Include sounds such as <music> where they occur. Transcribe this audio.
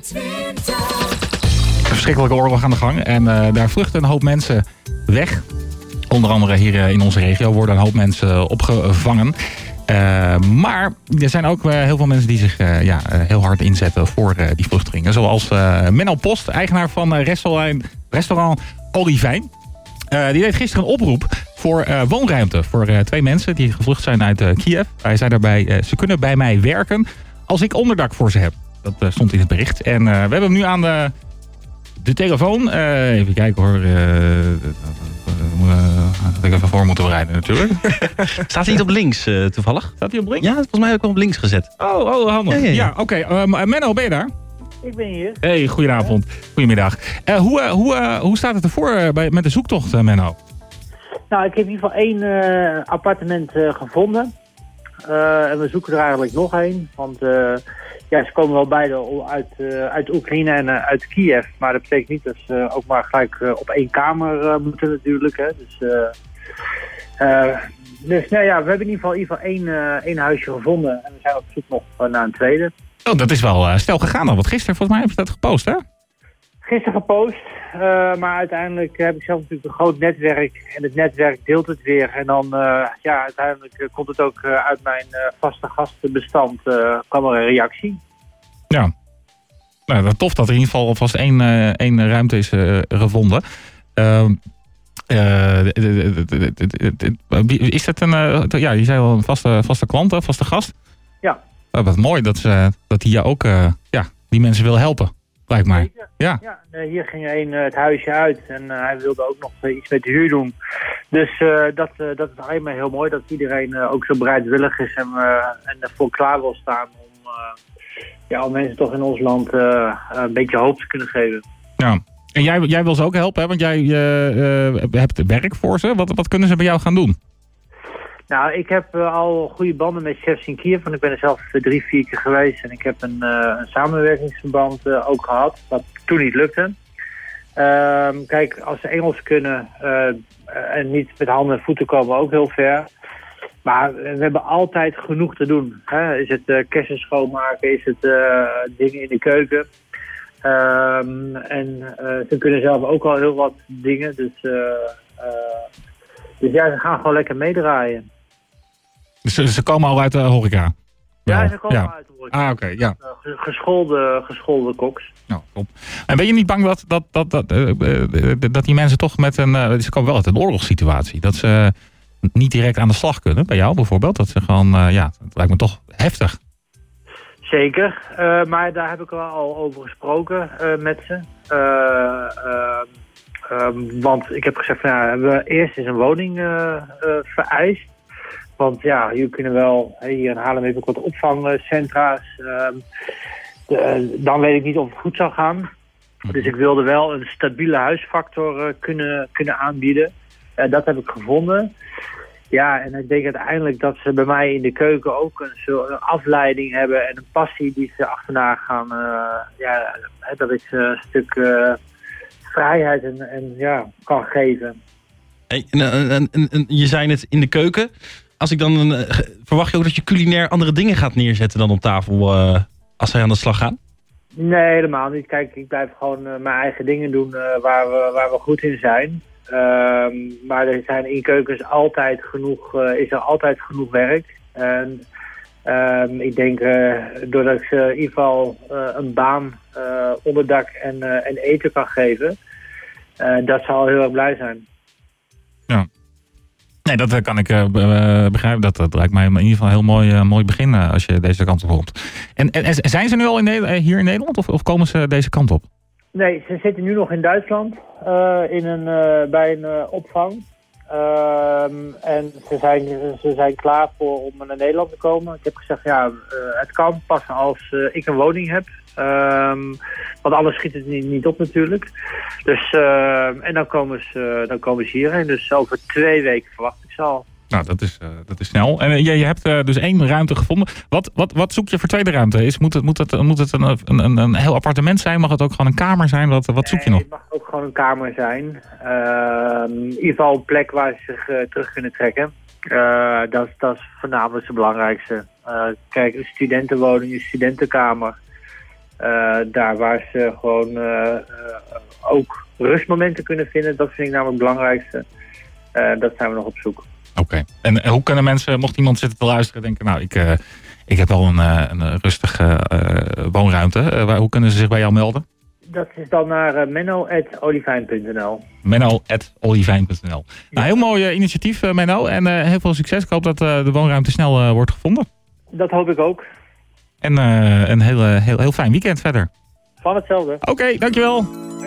Een verschrikkelijke oorlog aan de gang. En eh, daar vluchten een hoop mensen weg. Onder andere hier eh, in onze regio worden een hoop mensen opgevangen. Uh, maar er zijn ook heel veel mensen die zich ja, heel hard inzetten voor die vluchtelingen. Zoals Menno Post, eigenaar van restaurant, restaurant Olivijn. die deed gisteren een oproep voor woonruimte voor twee mensen die gevlucht zijn uit Kiev. Hij zei daarbij, ze kunnen bij mij werken als ik onderdak voor ze heb. Dat stond in het bericht. En we hebben hem nu aan de, de telefoon. even kijken hoor had ik even voor moeten bereiden natuurlijk. <laughs> Staat hij niet op links uh, toevallig? Staat hij op links? Ja, volgens mij heb ik hem op links gezet. Oh, oh handig. Ja, ja, ja. oké. Okay. Uh, Menno, ben je daar? Ik ben hier. Hey, goedenavond. Goedemiddag. Uh, hoe, hoe, hoe staat het ervoor bij, met de zoektocht, Menno? Nou, ik heb in ieder geval één appartement gevonden. en we zoeken er eigenlijk nog één. Want ja, ze komen wel beide uit, uh, uit Oekraïne en uh, uit Kiev. Maar dat betekent niet dat ze ook maar gelijk op één kamer moeten natuurlijk. Hè. Dus, dus nou ja, we hebben in ieder geval, in ieder geval één, één huisje gevonden. En we zijn op zoek nog naar een tweede. Oh, dat is wel snel gegaan dan. Want gisteren volgens mij heb je dat gepost, hè? Gisteren gepost. maar uiteindelijk heb ik zelf natuurlijk een groot netwerk. En het netwerk deelt het weer. En dan, ja, uiteindelijk komt het ook uit mijn vaste gastenbestand. kwam er een reactie. Ja. Nou, tof dat er in ieder geval alvast één, één ruimte is gevonden. is dat een, ja, je zei al een vaste, vaste klant, een vaste gast? Ja. wat mooi dat, ze, dat hij je ook ja, die mensen wil helpen. Lijkt mij. Ja. ja hier ging een het huisje uit en hij wilde ook nog iets met de huur doen. Dus dat, dat is alleen maar heel mooi dat iedereen ook zo bereidwillig is en, en ervoor klaar wil staan om, ja, om mensen toch in ons land een beetje hoop te kunnen geven. Ja. En jij, jij wil ze ook helpen, hè? want jij hebt werk voor ze. Wat, wat kunnen ze bij jou gaan doen? Nou, ik heb uh, al goede banden met chefs in Kiev, want ik ben er zelf drie, vier keer geweest. En ik heb een, uh, een samenwerkingsverband uh, ook gehad, wat toen niet lukte. Ehm, kijk, als ze Engels kunnen en niet met handen en voeten komen, ook heel ver. Maar we hebben altijd genoeg te doen. Hè? Is het kersen schoonmaken, is het dingen in de keuken. Um, en ze kunnen zelf ook al heel wat dingen, dus... dus ja, ze gaan gewoon lekker meedraaien. Dus ze, ze komen al uit de horeca? Ja, ze komen ja. uit de horeca. Ah, oké, okay, ja. Geschoolde, geschoolde koks. Nou, top. En ben je niet bang dat, dat, dat, dat, uh, dat die mensen toch met een... Uh, ze komen wel uit een oorlogssituatie. Dat ze niet direct aan de slag kunnen, bij jou bijvoorbeeld. Dat ze gewoon, uh, ja, het lijkt me toch heftig. Zeker, maar daar heb ik wel al over gesproken met ze. Um, want ik heb gezegd, van, ja, we eerst eens een woning vereist. Want ja, hier kunnen wel, hier in Haarlem heb ik wat opvangcentra's. Uh, dan weet ik niet of het goed zou gaan. Dus ik wilde wel een stabiele huisfactor kunnen, kunnen aanbieden. Uh, dat heb ik gevonden. Ja, en ik denk uiteindelijk dat ze bij mij in de keuken ook een, soort afleiding hebben en een passie die ze achterna gaan. ja, dat ik ze een stuk vrijheid en, en, ja, kan geven. Hey, en, en, en, je zei het in de keuken als ik dan uh, verwacht je ook dat je culinair andere dingen gaat neerzetten dan op tafel als zij aan de slag gaan? Nee, helemaal niet. Kijk, ik blijf gewoon mijn eigen dingen doen waar, we, waar we goed in zijn. Ehm, maar er zijn in keukens altijd genoeg, is er altijd genoeg werk. En um, ik denk, doordat ik ze in ieder geval een baan, onderdak en, en eten kan geven, dat zal heel erg blij zijn. Ja. Nee, dat eh, kan ik uh, begrijpen. Dat, dat lijkt mij in ieder geval een heel mooi, mooi begin als je deze kant op komt. En, en, zijn ze nu al in hier in Nederland of, of komen ze deze kant op? Nee, ze zitten nu nog in Duitsland in een, bij een opvang. Ehm, en ze zijn, ze zijn klaar voor om naar Nederland te komen. Ik heb gezegd, ja, het kan pas als ik een woning heb. Um, want anders schiet het niet, niet op natuurlijk. Dus, uh, en dan komen, ze, dan komen ze hierheen. Dus over twee weken verwacht ik ze. Nou, dat is, uh, dat is snel. En uh, je, je hebt uh, dus één ruimte gevonden. Wat, wat, wat zoek je voor tweede ruimte? Is, moet het, moet het, moet het een, een, een heel appartement zijn? Mag het ook gewoon een kamer zijn? Wat, wat zoek je nog? het mag ook gewoon een kamer zijn. Ehm, in ieder geval een plek waar ze zich terug kunnen trekken. dat, dat is voornamelijk het belangrijkste. kijk, een studentenwoning, een studentenkamer. Eh, daar waar ze gewoon eh, eh, ook rustmomenten kunnen vinden. Dat vind ik namelijk het belangrijkste. Eh, dat zijn we nog op zoek. Oké. En hoe kunnen mensen, mocht iemand zitten te luisteren, denken, nou, ik, eh, ik heb wel een, eh, een rustige eh, woonruimte. Waar- hoe kunnen ze zich bij jou melden? Dat is dan naar menno.olivijn.nl. Menno.olivijn.nl Nou, heel mooi initiatief, Menno. En heel veel succes. Ik hoop dat de woonruimte snel wordt gevonden. Dat hoop ik ook. En een heel, heel, heel fijn weekend verder. Van hetzelfde. Oké, dankjewel. Dankjewel.